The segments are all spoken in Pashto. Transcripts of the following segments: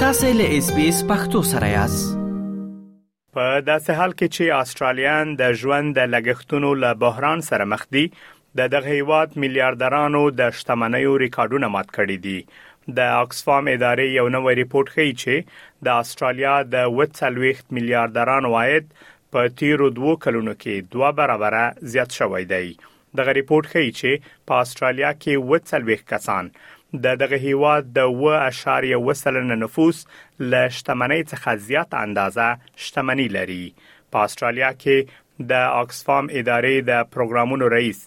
تاسو له اس بي اس پختو سره یاست په داسې حال کې چې استرالیان د ژوند د لګښتونو له بحران سره مخ دي د دغه هیواد میلیارډرانو د شتمنیو ریکارډونه مات کړي دي د اکسفام ادارې یو نوې ریپورت ښیي چې د استرالیا د 40 میلیارډرانو عاید په تیرو دوو کلونو کې دوه برابره زیات شوی دی دغه رپورټ ښیي چې په استرالیا کې و څلوېښت کسان د دغه هیواد د 1.1 سلنه نفوس له شتمنۍ څخه زیات اندازه شتمني لري په استرالیا کې د آکسفام ادارې د پروګرامونو رئیس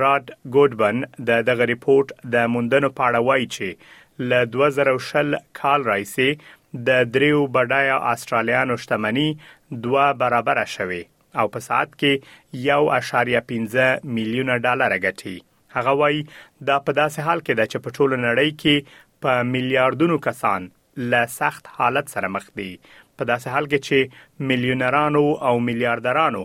راد ګودبن د دغه رپورت د موندنو په اړه وایي چې له 2020 کال راځي د دریو بډایه استرالیانو شتمني دوه برابر شوه او په ساعت کې 1.15 میلیونه ډالر ګټي هغه وایي دا په داسې حال کې ده چې په ټوله نړۍ کې په میلیارډونو کسان له سخت حالت سره مخ دي په داسې حال کې چې میلیونرانو او میلیارډرانو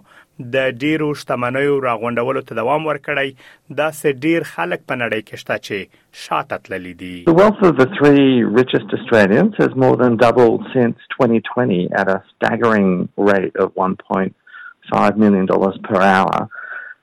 د ډیرو شتمنیو راغونډولو ته دوام ورکړی دا سه ډیر خلک په نړۍ کې شته چې شاته تللی دي The wealth of the three richest Australians has more than doubled since 2020 at a staggering rate of 1.5 million dollars per hour.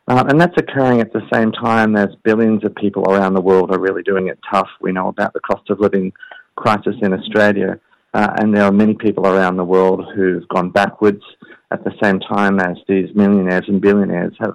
Um, and that's occurring at the same time as billions of people around the world are really doing it tough. We know about the cost of living crisis in Australia, uh, and there are many people around the world who've gone backwards at the same time as these millionaires and billionaires have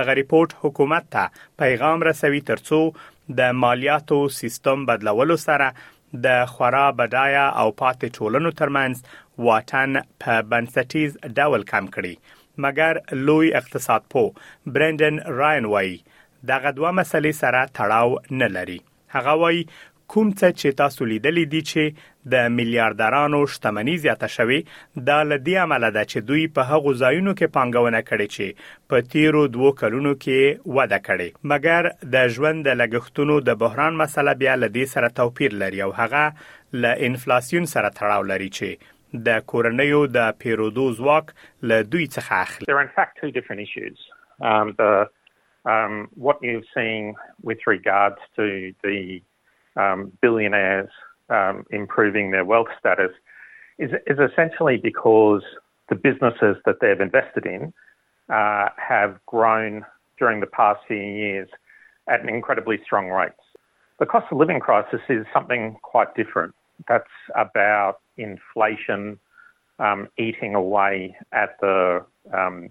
دغه رپوټ حکومت ته پیغام رسوي ترڅو د مالیاتو سیستم بدلولو سره د خورا بډایه او پاتې ټولنو ترمنځ واټن په بنسټیز ډول کم کړي مګر لوی اقتصاد پو برندن راین وایي دغه دوه مسلې سره تړاو نه لري هغه وايي، کوم څه چې تاسو لیدلي دي چې د میلیاردرانو شتمني زیاته شوې، دا له دې امله ده چې دوی په هغو ځایونو کې پانګونه کړې چې په تېرو دوو کلونو کې یې وده کړې. مګر د ژوند د لګښتونو د بحران مسله بیا له دې سره توپیر لري او هغه له انفلاسیون سره تړاو لري چې د کورنیو د پېرودو ځواک له دوی څخه اخلي. um, what you're seeing with regards to the um, billionaires um, improving their wealth status is, is essentially because the businesses that they've invested in uh, have grown during the past few years at an incredibly strong rate. The cost of living crisis is something quite different that's about inflation um, eating away at the um,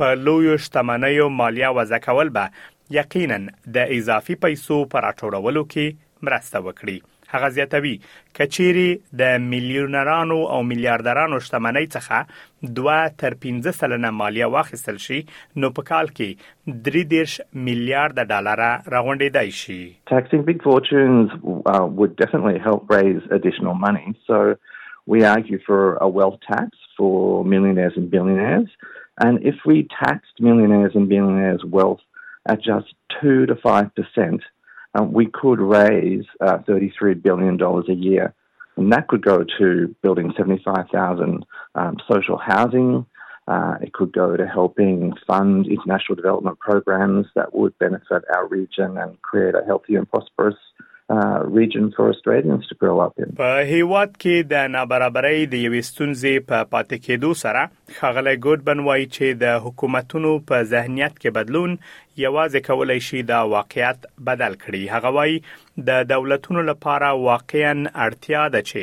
په لویو شتمنیو مالیه وضع کول به یقینا د اضافي پیسو په راټولولو کې مرسته وکړي. هغه زیاتوي، که چیرې د میلیونرانو او میلیاردرانو شتمنۍ څخه دوه تر پنځه سلنه مالیه واخیستل شي، نو په کال کې درې دېرش میلیارده ډالره راغونډېدای شي. Taxing big fortunes would definitely help raise additional money, so we argue for a wealth tax. for millionaires and billionaires and if we taxed millionaires and billionaires wealth at just 2 to 5% um, we could raise uh, $33 billion a year. And that could go to building 75,000 um, social housing. Uh, it could go to helping fund international development programs that would benefit our region and create a healthy and prosperous Uh, په هیواد کې د نابرابرۍ د یوې ستونزې په پاتې کېدو سره ښاغلی ګوډبن وایي چې د حکومتونو په ذهنیت کې بدلون یوازې کولای شي دا واقعیت بدل کړي هغه وایي د دولتونو لپاره واقعا اړتیا ده چې